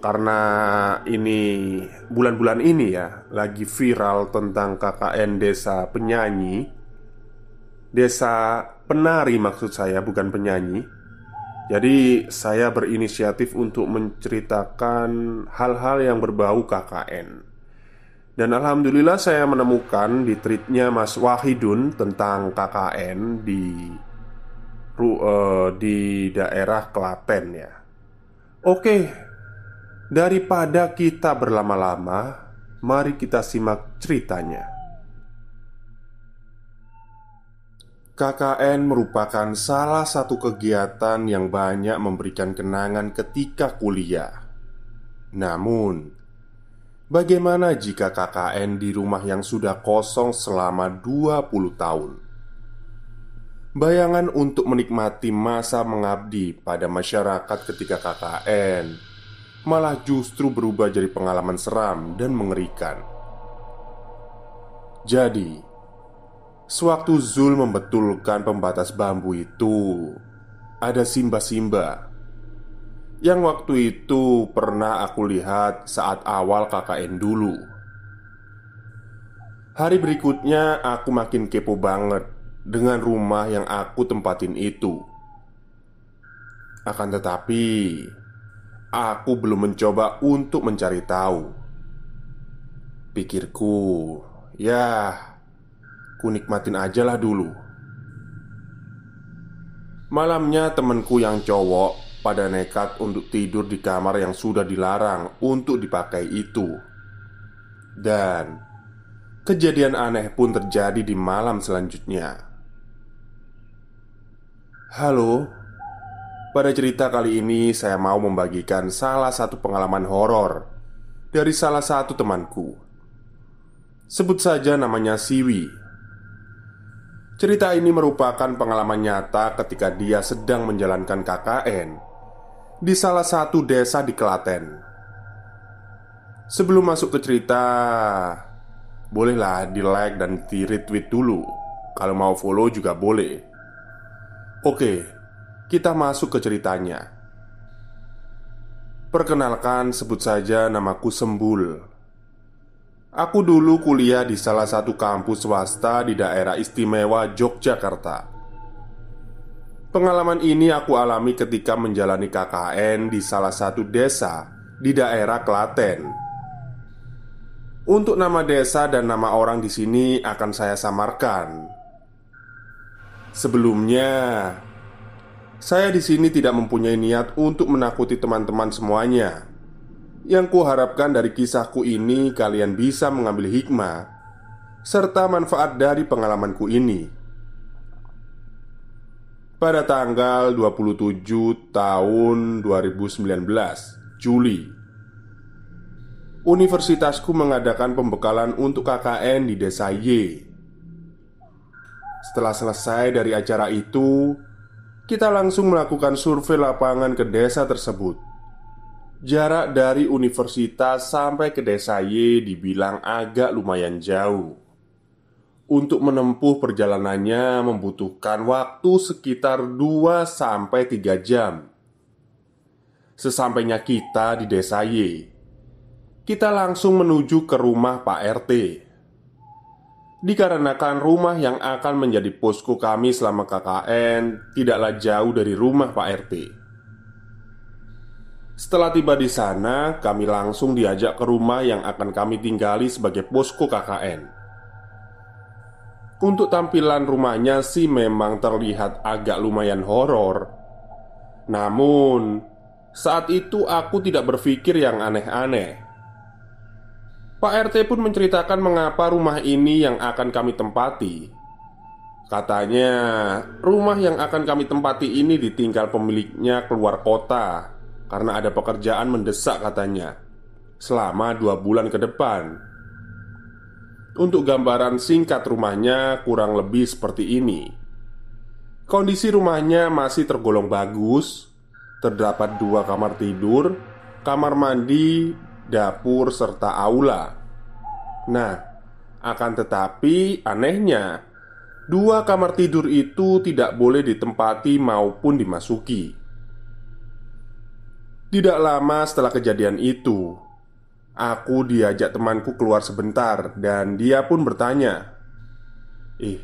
karena ini bulan-bulan ini ya lagi viral tentang KKN desa penyanyi. Desa penari maksud saya bukan penyanyi. Jadi saya berinisiatif untuk menceritakan hal-hal yang berbau KKN Dan Alhamdulillah saya menemukan di tweetnya Mas Wahidun tentang KKN di uh, di daerah Klaten ya. Oke, Daripada kita berlama-lama, mari kita simak ceritanya. KKN merupakan salah satu kegiatan yang banyak memberikan kenangan ketika kuliah. Namun, bagaimana jika KKN di rumah yang sudah kosong selama 20 tahun? Bayangan untuk menikmati masa mengabdi pada masyarakat ketika KKN malah justru berubah jadi pengalaman seram dan mengerikan. Jadi, sewaktu Zul membetulkan pembatas bambu itu, ada Simba-Simba yang waktu itu pernah aku lihat saat awal KKN dulu. Hari berikutnya, aku makin kepo banget dengan rumah yang aku tempatin itu. Akan tetapi, Aku belum mencoba untuk mencari tahu. Pikirku, ya, ku nikmatin aja lah dulu. Malamnya temanku yang cowok pada nekat untuk tidur di kamar yang sudah dilarang untuk dipakai itu. Dan kejadian aneh pun terjadi di malam selanjutnya. Halo, pada cerita kali ini, saya mau membagikan salah satu pengalaman horor dari salah satu temanku. Sebut saja namanya Siwi. Cerita ini merupakan pengalaman nyata ketika dia sedang menjalankan KKN di salah satu desa di Klaten. Sebelum masuk ke cerita, bolehlah di like dan di retweet dulu. Kalau mau follow juga boleh. Oke, kita masuk ke ceritanya. Perkenalkan, sebut saja namaku Sembul. Aku dulu kuliah di salah satu kampus swasta di daerah istimewa Yogyakarta. Pengalaman ini aku alami ketika menjalani KKN di salah satu desa di daerah Klaten. Untuk nama desa dan nama orang di sini akan saya samarkan. Sebelumnya, saya di sini tidak mempunyai niat untuk menakuti teman-teman semuanya. Yang kuharapkan dari kisahku ini kalian bisa mengambil hikmah serta manfaat dari pengalamanku ini. Pada tanggal 27 tahun 2019 Juli Universitasku mengadakan pembekalan untuk KKN di desa Y Setelah selesai dari acara itu kita langsung melakukan survei lapangan ke desa tersebut. Jarak dari universitas sampai ke desa Y dibilang agak lumayan jauh. Untuk menempuh perjalanannya membutuhkan waktu sekitar 2 sampai 3 jam. Sesampainya kita di desa Y, kita langsung menuju ke rumah Pak RT. Dikarenakan rumah yang akan menjadi posko kami selama KKN tidaklah jauh dari rumah Pak RT. Setelah tiba di sana, kami langsung diajak ke rumah yang akan kami tinggali sebagai posko KKN. Untuk tampilan rumahnya sih memang terlihat agak lumayan horor. Namun, saat itu aku tidak berpikir yang aneh-aneh. Pak RT pun menceritakan mengapa rumah ini yang akan kami tempati. Katanya, rumah yang akan kami tempati ini ditinggal pemiliknya keluar kota karena ada pekerjaan mendesak katanya Selama dua bulan ke depan Untuk gambaran singkat rumahnya kurang lebih seperti ini Kondisi rumahnya masih tergolong bagus Terdapat dua kamar tidur Kamar mandi, dapur, serta aula Nah, akan tetapi anehnya Dua kamar tidur itu tidak boleh ditempati maupun dimasuki tidak lama setelah kejadian itu, aku diajak temanku keluar sebentar dan dia pun bertanya, "Ih,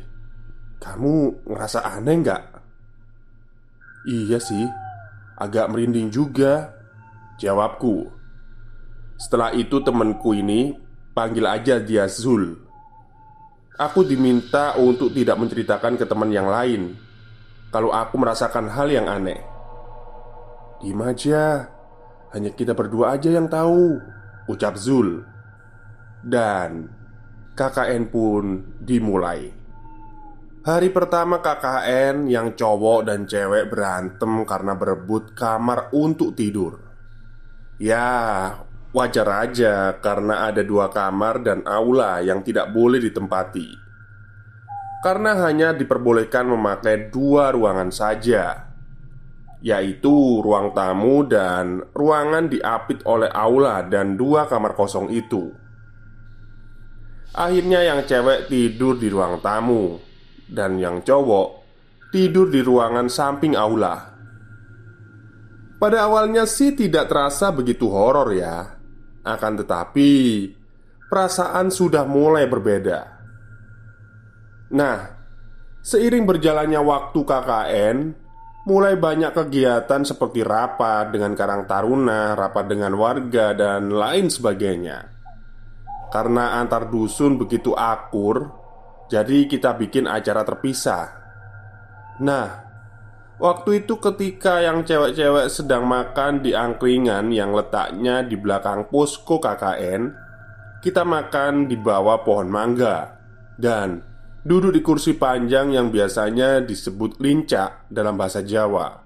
kamu ngerasa aneh nggak?" "Iya sih, agak merinding juga," jawabku. Setelah itu temanku ini panggil aja dia Zul. Aku diminta untuk tidak menceritakan ke teman yang lain kalau aku merasakan hal yang aneh. Diam aja, hanya kita berdua aja yang tahu Ucap Zul Dan KKN pun dimulai Hari pertama KKN yang cowok dan cewek berantem karena berebut kamar untuk tidur Ya, wajar aja karena ada dua kamar dan aula yang tidak boleh ditempati Karena hanya diperbolehkan memakai dua ruangan saja yaitu ruang tamu dan ruangan diapit oleh aula dan dua kamar kosong itu. Akhirnya, yang cewek tidur di ruang tamu, dan yang cowok tidur di ruangan samping aula. Pada awalnya sih tidak terasa begitu horor ya, akan tetapi perasaan sudah mulai berbeda. Nah, seiring berjalannya waktu KKN, mulai banyak kegiatan seperti rapat dengan Karang Taruna, rapat dengan warga, dan lain sebagainya. Karena antar dusun begitu akur, jadi kita bikin acara terpisah. Nah, waktu itu ketika yang cewek-cewek sedang makan di angkringan yang letaknya di belakang posko KKN, kita makan di bawah pohon mangga. Dan Duduk di kursi panjang yang biasanya disebut lincak dalam bahasa Jawa.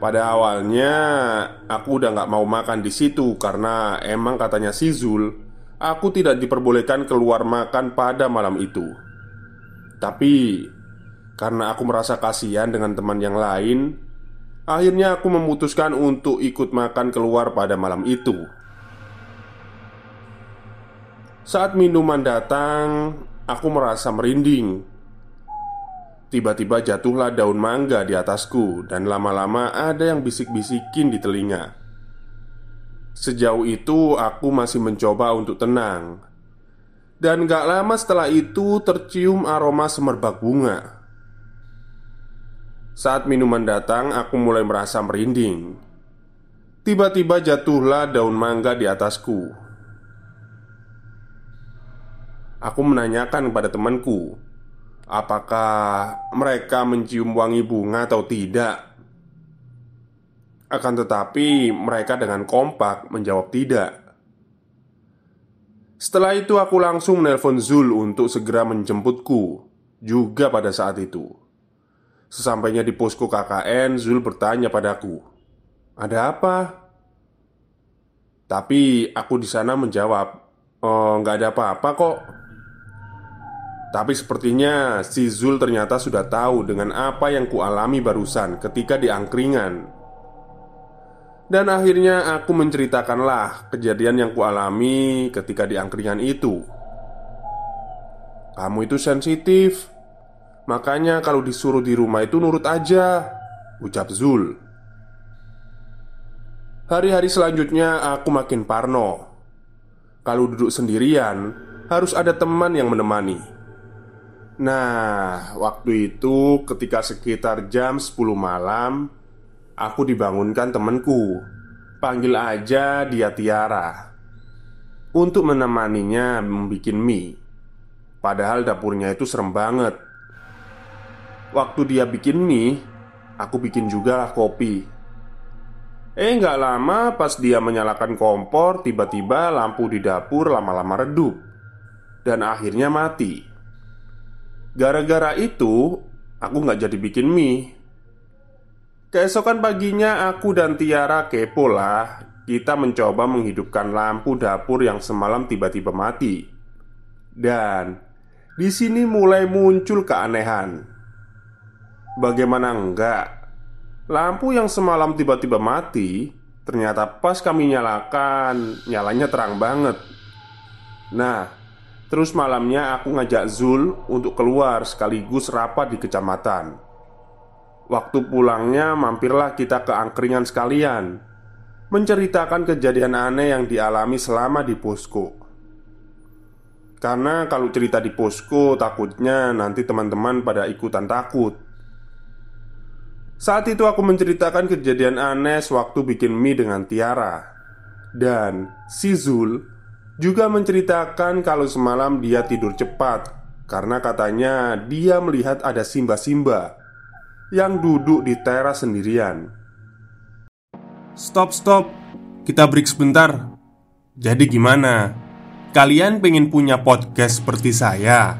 Pada awalnya aku udah gak mau makan di situ karena emang katanya si Zul Aku tidak diperbolehkan keluar makan pada malam itu. Tapi karena aku merasa kasihan dengan teman yang lain Akhirnya aku memutuskan untuk ikut makan keluar pada malam itu Saat minuman datang, Aku merasa merinding. Tiba-tiba jatuhlah daun mangga di atasku, dan lama-lama ada yang bisik-bisikin di telinga. Sejauh itu, aku masih mencoba untuk tenang, dan gak lama setelah itu tercium aroma semerbak bunga. Saat minuman datang, aku mulai merasa merinding. Tiba-tiba jatuhlah daun mangga di atasku. Aku menanyakan kepada temanku Apakah mereka mencium wangi bunga atau tidak Akan tetapi mereka dengan kompak menjawab tidak Setelah itu aku langsung menelpon Zul untuk segera menjemputku Juga pada saat itu Sesampainya di posko KKN Zul bertanya padaku Ada apa? Tapi aku di sana menjawab Oh, ada apa-apa kok. Tapi sepertinya si Zul ternyata sudah tahu dengan apa yang kualami barusan ketika di angkringan. Dan akhirnya aku menceritakanlah kejadian yang kualami ketika di angkringan itu. Kamu itu sensitif Makanya kalau disuruh di rumah itu nurut aja Ucap Zul. Hari-hari selanjutnya aku makin parno. Kalau duduk sendirian Harus ada teman yang menemani. Nah, waktu itu ketika sekitar jam 10 malam Aku dibangunkan temanku. Panggil aja dia Tiara. Untuk menemaninya membuat mie. Padahal dapurnya itu serem banget Waktu dia bikin mie Aku bikin juga lah kopi Eh nggak lama pas dia menyalakan kompor Tiba-tiba lampu di dapur lama-lama redup Dan akhirnya mati Gara-gara itu, aku nggak jadi bikin mie. Keesokan paginya, aku dan Tiara kepo lah. Kita mencoba menghidupkan lampu dapur yang semalam tiba-tiba mati. Dan di sini mulai muncul keanehan. Bagaimana enggak? Lampu yang semalam tiba-tiba mati, ternyata pas kami nyalakan, nyalanya terang banget. Nah, Terus malamnya aku ngajak Zul untuk keluar sekaligus rapat di kecamatan Waktu pulangnya mampirlah kita ke angkringan sekalian Menceritakan kejadian aneh yang dialami selama di posko Karena kalau cerita di posko takutnya nanti teman-teman pada ikutan takut Saat itu aku menceritakan kejadian aneh sewaktu bikin mie dengan Tiara Dan si Zul juga menceritakan kalau semalam dia tidur cepat karena katanya dia melihat ada simba-simba yang duduk di teras sendirian. Stop, stop, kita break sebentar. Jadi, gimana? Kalian pengen punya podcast seperti saya?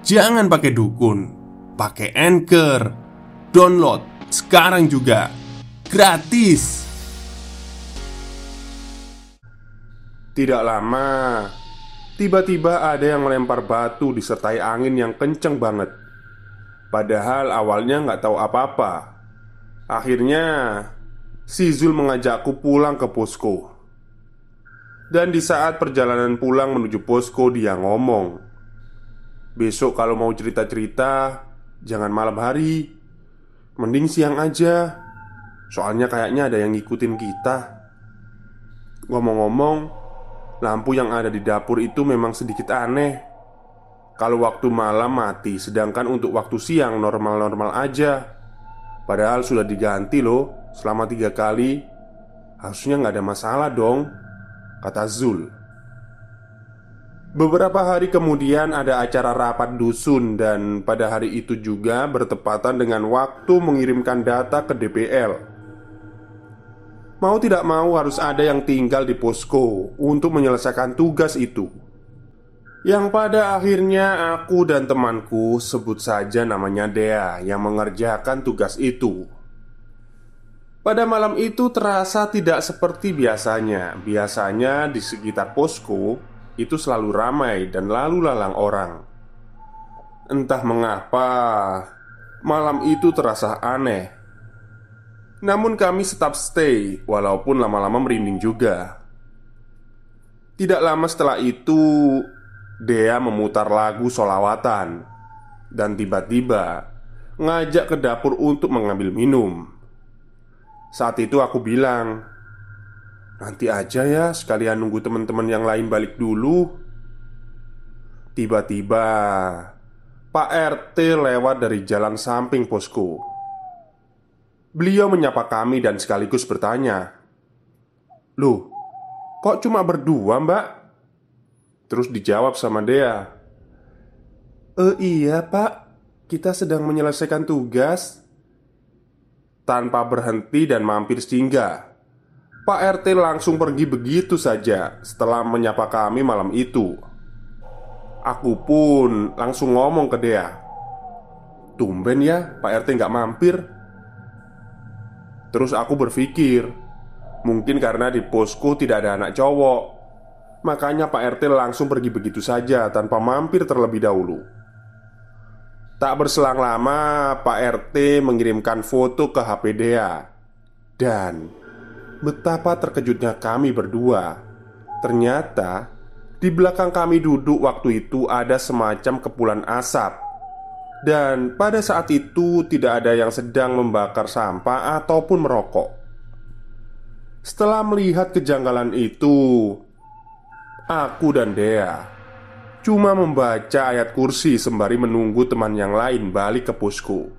Jangan pakai dukun, pakai anchor, download sekarang juga gratis. Tidak lama, tiba-tiba ada yang melempar batu disertai angin yang kenceng banget. Padahal awalnya nggak tahu apa-apa. Akhirnya, si Zul mengajakku pulang ke posko. Dan di saat perjalanan pulang menuju posko, dia ngomong, "Besok kalau mau cerita-cerita, jangan malam hari, mending siang aja." Soalnya kayaknya ada yang ngikutin kita. Ngomong-ngomong, Lampu yang ada di dapur itu memang sedikit aneh Kalau waktu malam mati Sedangkan untuk waktu siang normal-normal aja Padahal sudah diganti loh Selama tiga kali Harusnya nggak ada masalah dong Kata Zul Beberapa hari kemudian ada acara rapat dusun Dan pada hari itu juga bertepatan dengan waktu mengirimkan data ke DPL Mau tidak mau harus ada yang tinggal di posko untuk menyelesaikan tugas itu. Yang pada akhirnya aku dan temanku sebut saja namanya Dea yang mengerjakan tugas itu. Pada malam itu terasa tidak seperti biasanya. Biasanya di sekitar posko itu selalu ramai dan lalu lalang orang. Entah mengapa Malam itu terasa aneh. Namun kami tetap stay Walaupun lama-lama merinding juga. Tidak lama setelah itu Dea memutar lagu solawatan Dan tiba-tiba Ngajak ke dapur untuk mengambil minum. Saat itu aku bilang Nanti aja ya sekalian nunggu teman-teman yang lain balik dulu Tiba-tiba Pak RT lewat dari jalan samping posko Beliau menyapa kami dan sekaligus bertanya, "Loh, kok cuma berdua, Mbak?" Terus dijawab sama Dea, "Eh iya, Pak. Kita sedang menyelesaikan tugas." Tanpa berhenti dan mampir singgah, Pak RT langsung pergi begitu saja setelah menyapa kami malam itu. Aku pun langsung ngomong ke Dea, "Tumben ya, Pak RT nggak mampir." Terus aku berpikir Mungkin karena di posko tidak ada anak cowok Makanya Pak RT langsung pergi begitu saja tanpa mampir terlebih dahulu Tak berselang lama, Pak RT mengirimkan foto ke HP Dea, dan betapa terkejutnya kami berdua. Ternyata di belakang kami duduk waktu itu ada semacam kepulan asap, dan pada saat itu tidak ada yang sedang membakar sampah ataupun merokok. Setelah melihat kejanggalan itu, aku dan Dea Cuma membaca ayat kursi sembari menunggu teman yang lain balik ke pusku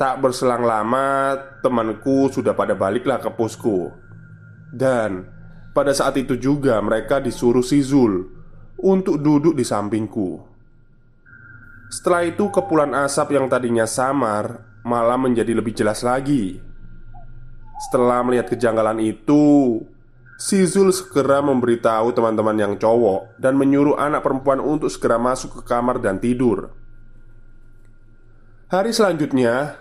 Tak berselang lama temanku sudah pada baliklah ke pusku Dan pada saat itu juga mereka disuruh si Zul Untuk duduk di sampingku. Setelah itu kepulan asap yang tadinya samar Malah menjadi lebih jelas lagi. Setelah melihat kejanggalan itu Si Zul segera memberitahu teman-teman yang cowok dan menyuruh anak perempuan untuk segera masuk ke kamar dan tidur. Hari selanjutnya,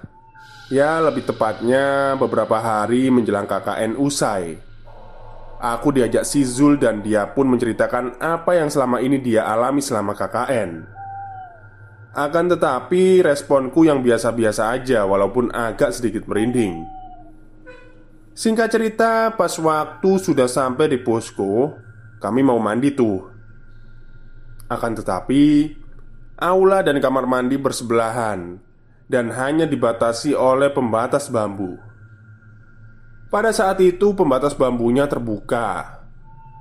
ya lebih tepatnya beberapa hari menjelang KKN usai, aku diajak si Zul dan dia pun menceritakan apa yang selama ini dia alami selama KKN. Akan tetapi responku yang biasa-biasa aja walaupun agak sedikit merinding. Singkat cerita, pas waktu sudah sampai di posko, kami mau mandi tuh. Akan tetapi, aula dan kamar mandi bersebelahan dan hanya dibatasi oleh pembatas bambu. Pada saat itu, pembatas bambunya terbuka.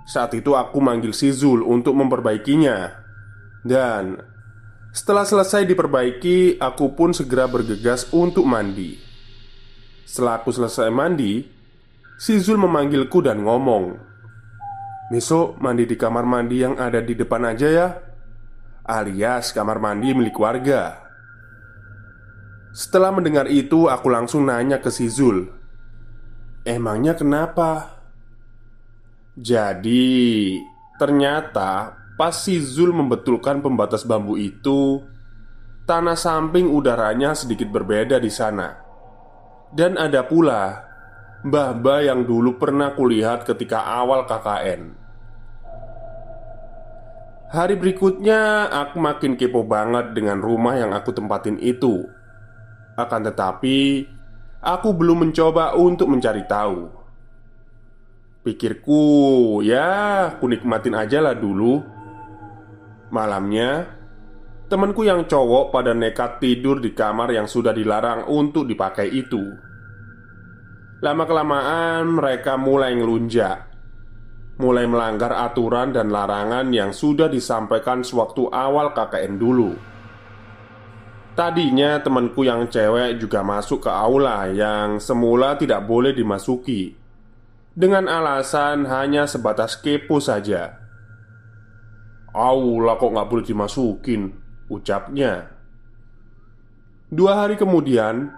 Saat itu, aku manggil si Zul untuk memperbaikinya, dan setelah selesai diperbaiki, aku pun segera bergegas untuk mandi. Setelah aku selesai mandi, Si Zul memanggilku dan ngomong Besok mandi di kamar mandi yang ada di depan aja ya Alias kamar mandi milik warga Setelah mendengar itu aku langsung nanya ke si Zul. Emangnya kenapa? Jadi Ternyata pas si Zul membetulkan pembatas bambu itu Tanah samping udaranya sedikit berbeda di sana. Dan ada pula Mbah-mbah yang dulu pernah kulihat ketika awal KKN Hari berikutnya aku makin kepo banget dengan rumah yang aku tempatin itu Akan tetapi Aku belum mencoba untuk mencari tahu. Pikirku ya aku nikmatin aja lah dulu. Malamnya Temanku yang cowok pada nekat tidur di kamar yang sudah dilarang untuk dipakai itu. Lama-kelamaan mereka mulai ngelunjak. Mulai melanggar aturan dan larangan yang sudah disampaikan sewaktu awal KKN dulu Tadinya temanku yang cewek juga masuk ke aula yang semula tidak boleh dimasuki. Dengan alasan hanya sebatas kepo saja. Aula kok nggak boleh dimasukin? Ucapnya. Dua hari kemudian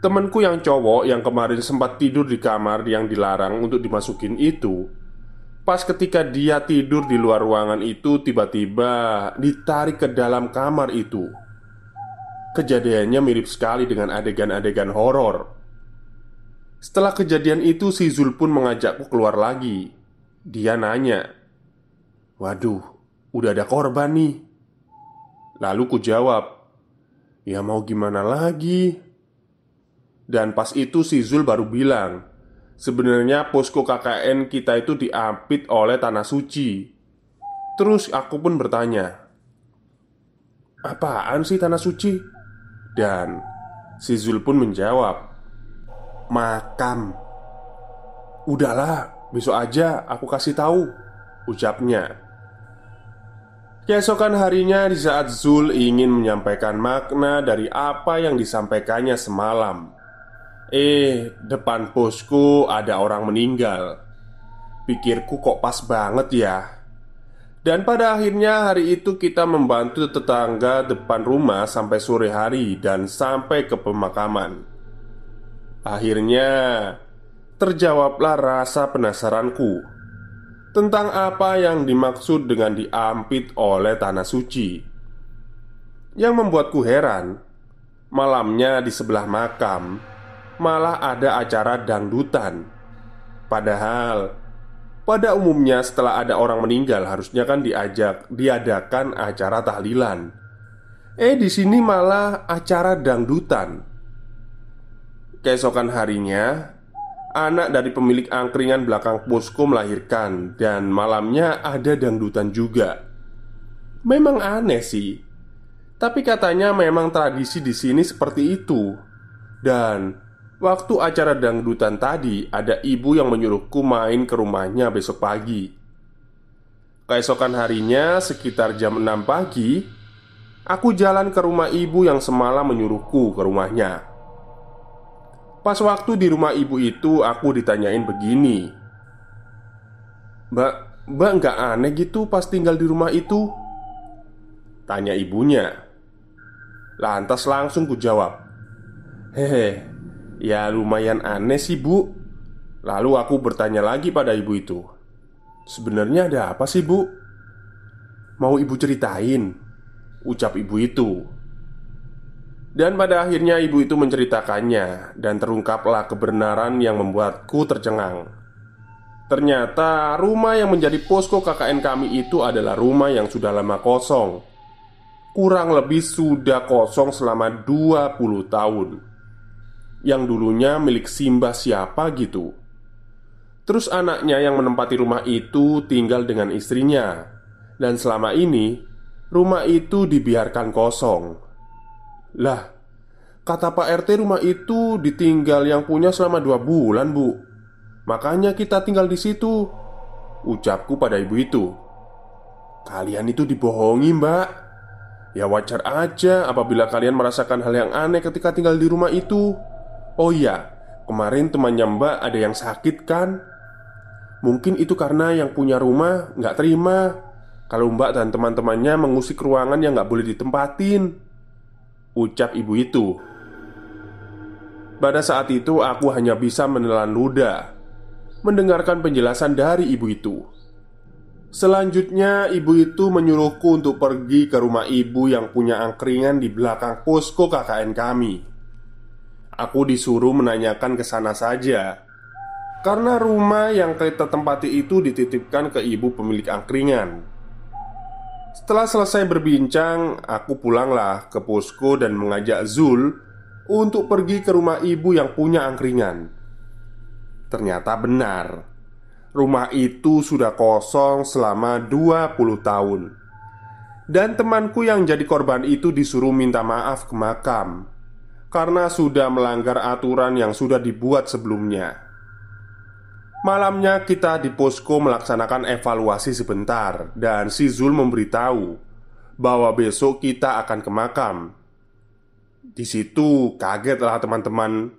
Temanku yang cowok yang kemarin sempat tidur di kamar yang dilarang untuk dimasukin itu Pas ketika dia tidur di luar ruangan itu tiba-tiba ditarik ke dalam kamar itu Kejadiannya mirip sekali dengan adegan-adegan horor. Setelah kejadian itu si Zul pun mengajakku keluar lagi Dia nanya Waduh, udah ada korban nih Lalu ku jawab Ya mau gimana lagi dan pas itu si Zul baru bilang Sebenarnya posko KKN kita itu diapit oleh tanah suci Terus aku pun bertanya Apaan sih tanah suci? Dan si Zul pun menjawab Makam. Udahlah, besok aja aku kasih tahu Ucapnya. Keesokan harinya di saat Zul ingin menyampaikan makna dari apa yang disampaikannya semalam Eh, depan posku ada orang meninggal. Pikirku kok pas banget ya Dan pada akhirnya hari itu kita membantu tetangga depan rumah sampai sore hari dan sampai ke pemakaman Akhirnya terjawablah rasa penasaranku Tentang apa yang dimaksud dengan diampit oleh tanah suci Yang membuatku heran Malamnya di sebelah makam malah ada acara dangdutan. Padahal pada umumnya setelah ada orang meninggal harusnya kan diajak diadakan acara tahlilan. Eh di sini malah acara dangdutan. Keesokan harinya, anak dari pemilik angkringan belakang posko melahirkan dan malamnya ada dangdutan juga. Memang aneh sih. Tapi katanya memang tradisi di sini seperti itu. Dan waktu acara dangdutan tadi ada ibu yang menyuruhku main ke rumahnya besok pagi. Keesokan harinya sekitar jam 6 pagi, aku jalan ke rumah ibu yang semalam menyuruhku ke rumahnya. Pas waktu di rumah ibu itu aku ditanyain begini Mbak, mbak nggak aneh gitu pas tinggal di rumah itu? Tanya ibunya Lantas langsung ku jawab Hehe, ya lumayan aneh sih bu Lalu aku bertanya lagi pada ibu itu Sebenarnya ada apa sih bu? Mau ibu ceritain? Ucap ibu itu dan pada akhirnya ibu itu menceritakannya Dan terungkaplah kebenaran yang membuatku tercengang Ternyata rumah yang menjadi posko KKN kami itu adalah rumah yang sudah lama kosong Kurang lebih sudah kosong selama 20 tahun Yang dulunya milik Simba siapa gitu. Terus anaknya yang menempati rumah itu tinggal dengan istrinya. Dan selama ini Rumah itu dibiarkan kosong. Lah, kata Pak RT rumah itu ditinggal yang punya selama dua bulan bu. Makanya kita tinggal di situ Ucapku pada ibu itu. Kalian itu dibohongi mbak. Ya wajar aja apabila kalian merasakan hal yang aneh ketika tinggal di rumah itu Oh iya, kemarin temannya mbak ada yang sakit kan? Mungkin itu karena yang punya rumah nggak terima. Kalau mbak dan teman-temannya mengusik ruangan yang nggak boleh ditempatin. Ucap ibu itu. Pada saat itu aku hanya bisa menelan ludah Mendengarkan penjelasan dari ibu itu. Selanjutnya ibu itu menyuruhku untuk pergi ke rumah ibu yang punya angkringan di belakang posko KKN kami Aku disuruh menanyakan ke sana saja Karena rumah yang kita tempati itu dititipkan ke ibu pemilik angkringan setelah selesai berbincang, aku pulanglah ke posko dan mengajak Zul untuk pergi ke rumah ibu yang punya angkringan. Ternyata benar, rumah itu sudah kosong selama 20 tahun. Dan temanku yang jadi korban itu disuruh minta maaf ke makam karena sudah melanggar aturan yang sudah dibuat sebelumnya. Malamnya kita di posko melaksanakan evaluasi sebentar Dan si Zul memberitahu Bahwa besok kita akan ke makam. Di situ kagetlah teman-teman.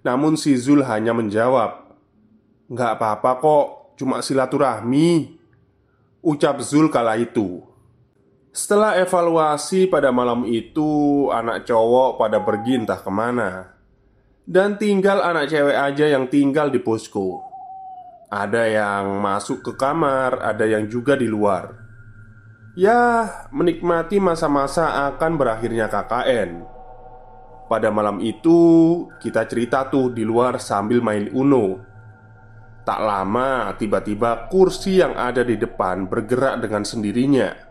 Namun si Zul hanya menjawab Nggak apa-apa kok Cuma silaturahmi Ucap Zul kala itu Setelah evaluasi pada malam itu Anak cowok pada pergi entah ke mana Dan tinggal anak cewek aja yang tinggal di posko ada yang masuk ke kamar, ada yang juga di luar. Ya, menikmati masa-masa akan berakhirnya KKN. Pada malam itu, kita cerita tuh di luar sambil main Uno. Tak lama, tiba-tiba kursi yang ada di depan bergerak dengan sendirinya.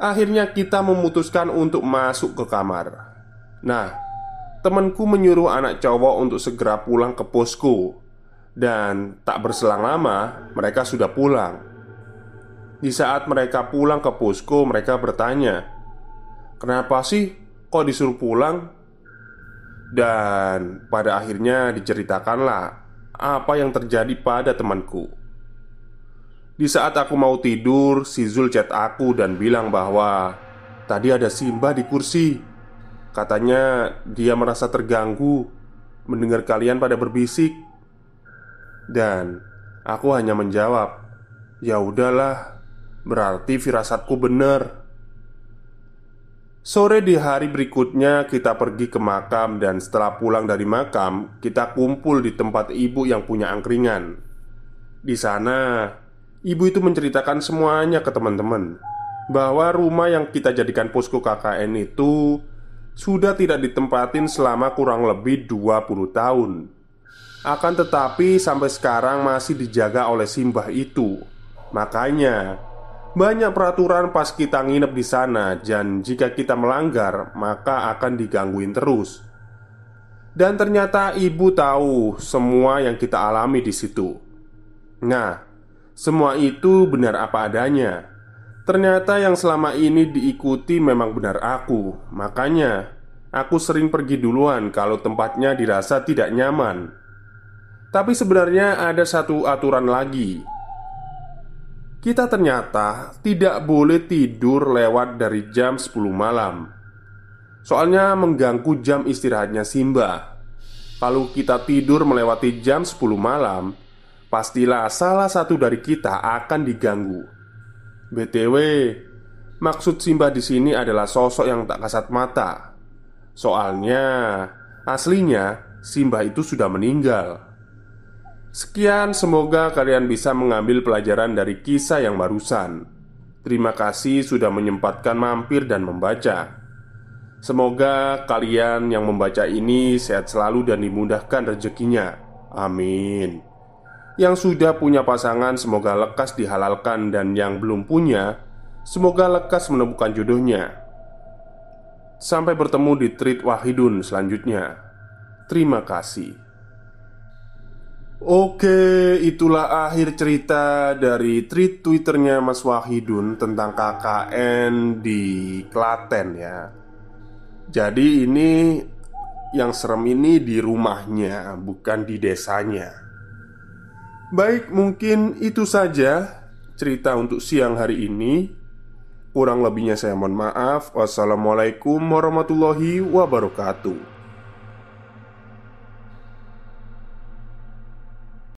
Akhirnya, kita memutuskan untuk masuk ke kamar. Nah, temanku menyuruh anak cowok untuk segera pulang ke posko dan tak berselang lama, mereka sudah pulang. Di saat mereka pulang ke posko, mereka bertanya, "Kenapa sih kok disuruh pulang?" Dan pada akhirnya diceritakanlah apa yang terjadi pada temanku. Di saat aku mau tidur, si Zul chat aku dan bilang bahwa tadi ada Simba di kursi. Katanya dia merasa terganggu mendengar kalian pada berbisik. Dan aku hanya menjawab, "Ya udahlah, berarti firasatku benar." Sore di hari berikutnya kita pergi ke makam dan setelah pulang dari makam, kita kumpul di tempat ibu yang punya angkringan. Di sana, ibu itu menceritakan semuanya ke teman-teman bahwa rumah yang kita jadikan posko KKN itu sudah tidak ditempatin selama kurang lebih 20 tahun. Akan tetapi sampai sekarang masih dijaga oleh Simbah itu. Makanya Banyak peraturan pas kita nginep di sana Dan jika kita melanggar Maka akan digangguin terus. Dan ternyata ibu tahu Semua yang kita alami di situ. Nah Semua itu benar apa adanya. Ternyata yang selama ini diikuti memang benar aku. Makanya Aku sering pergi duluan kalau tempatnya dirasa tidak nyaman. Tapi sebenarnya ada satu aturan lagi. Kita ternyata tidak boleh tidur lewat dari jam 10 malam. Soalnya mengganggu jam istirahatnya Simba. Kalau kita tidur melewati jam 10 malam Pastilah salah satu dari kita akan diganggu BTW Maksud Simba di sini adalah sosok yang tak kasat mata Soalnya Aslinya Simba itu sudah meninggal Sekian, semoga kalian bisa mengambil pelajaran dari kisah yang barusan. Terima kasih sudah menyempatkan mampir dan membaca. Semoga kalian yang membaca ini sehat selalu dan dimudahkan rezekinya. Amin. Yang sudah punya pasangan, semoga lekas dihalalkan, dan yang belum punya, semoga lekas menemukan jodohnya. Sampai bertemu di treat Wahidun selanjutnya. Terima kasih. Oke, itulah akhir cerita dari tweet twitternya Mas Wahidun tentang KKN di Klaten ya Jadi ini yang serem ini di rumahnya, bukan di desanya Baik, mungkin itu saja cerita untuk siang hari ini. Kurang lebihnya saya mohon maaf. Wassalamualaikum warahmatullahi wabarakatuh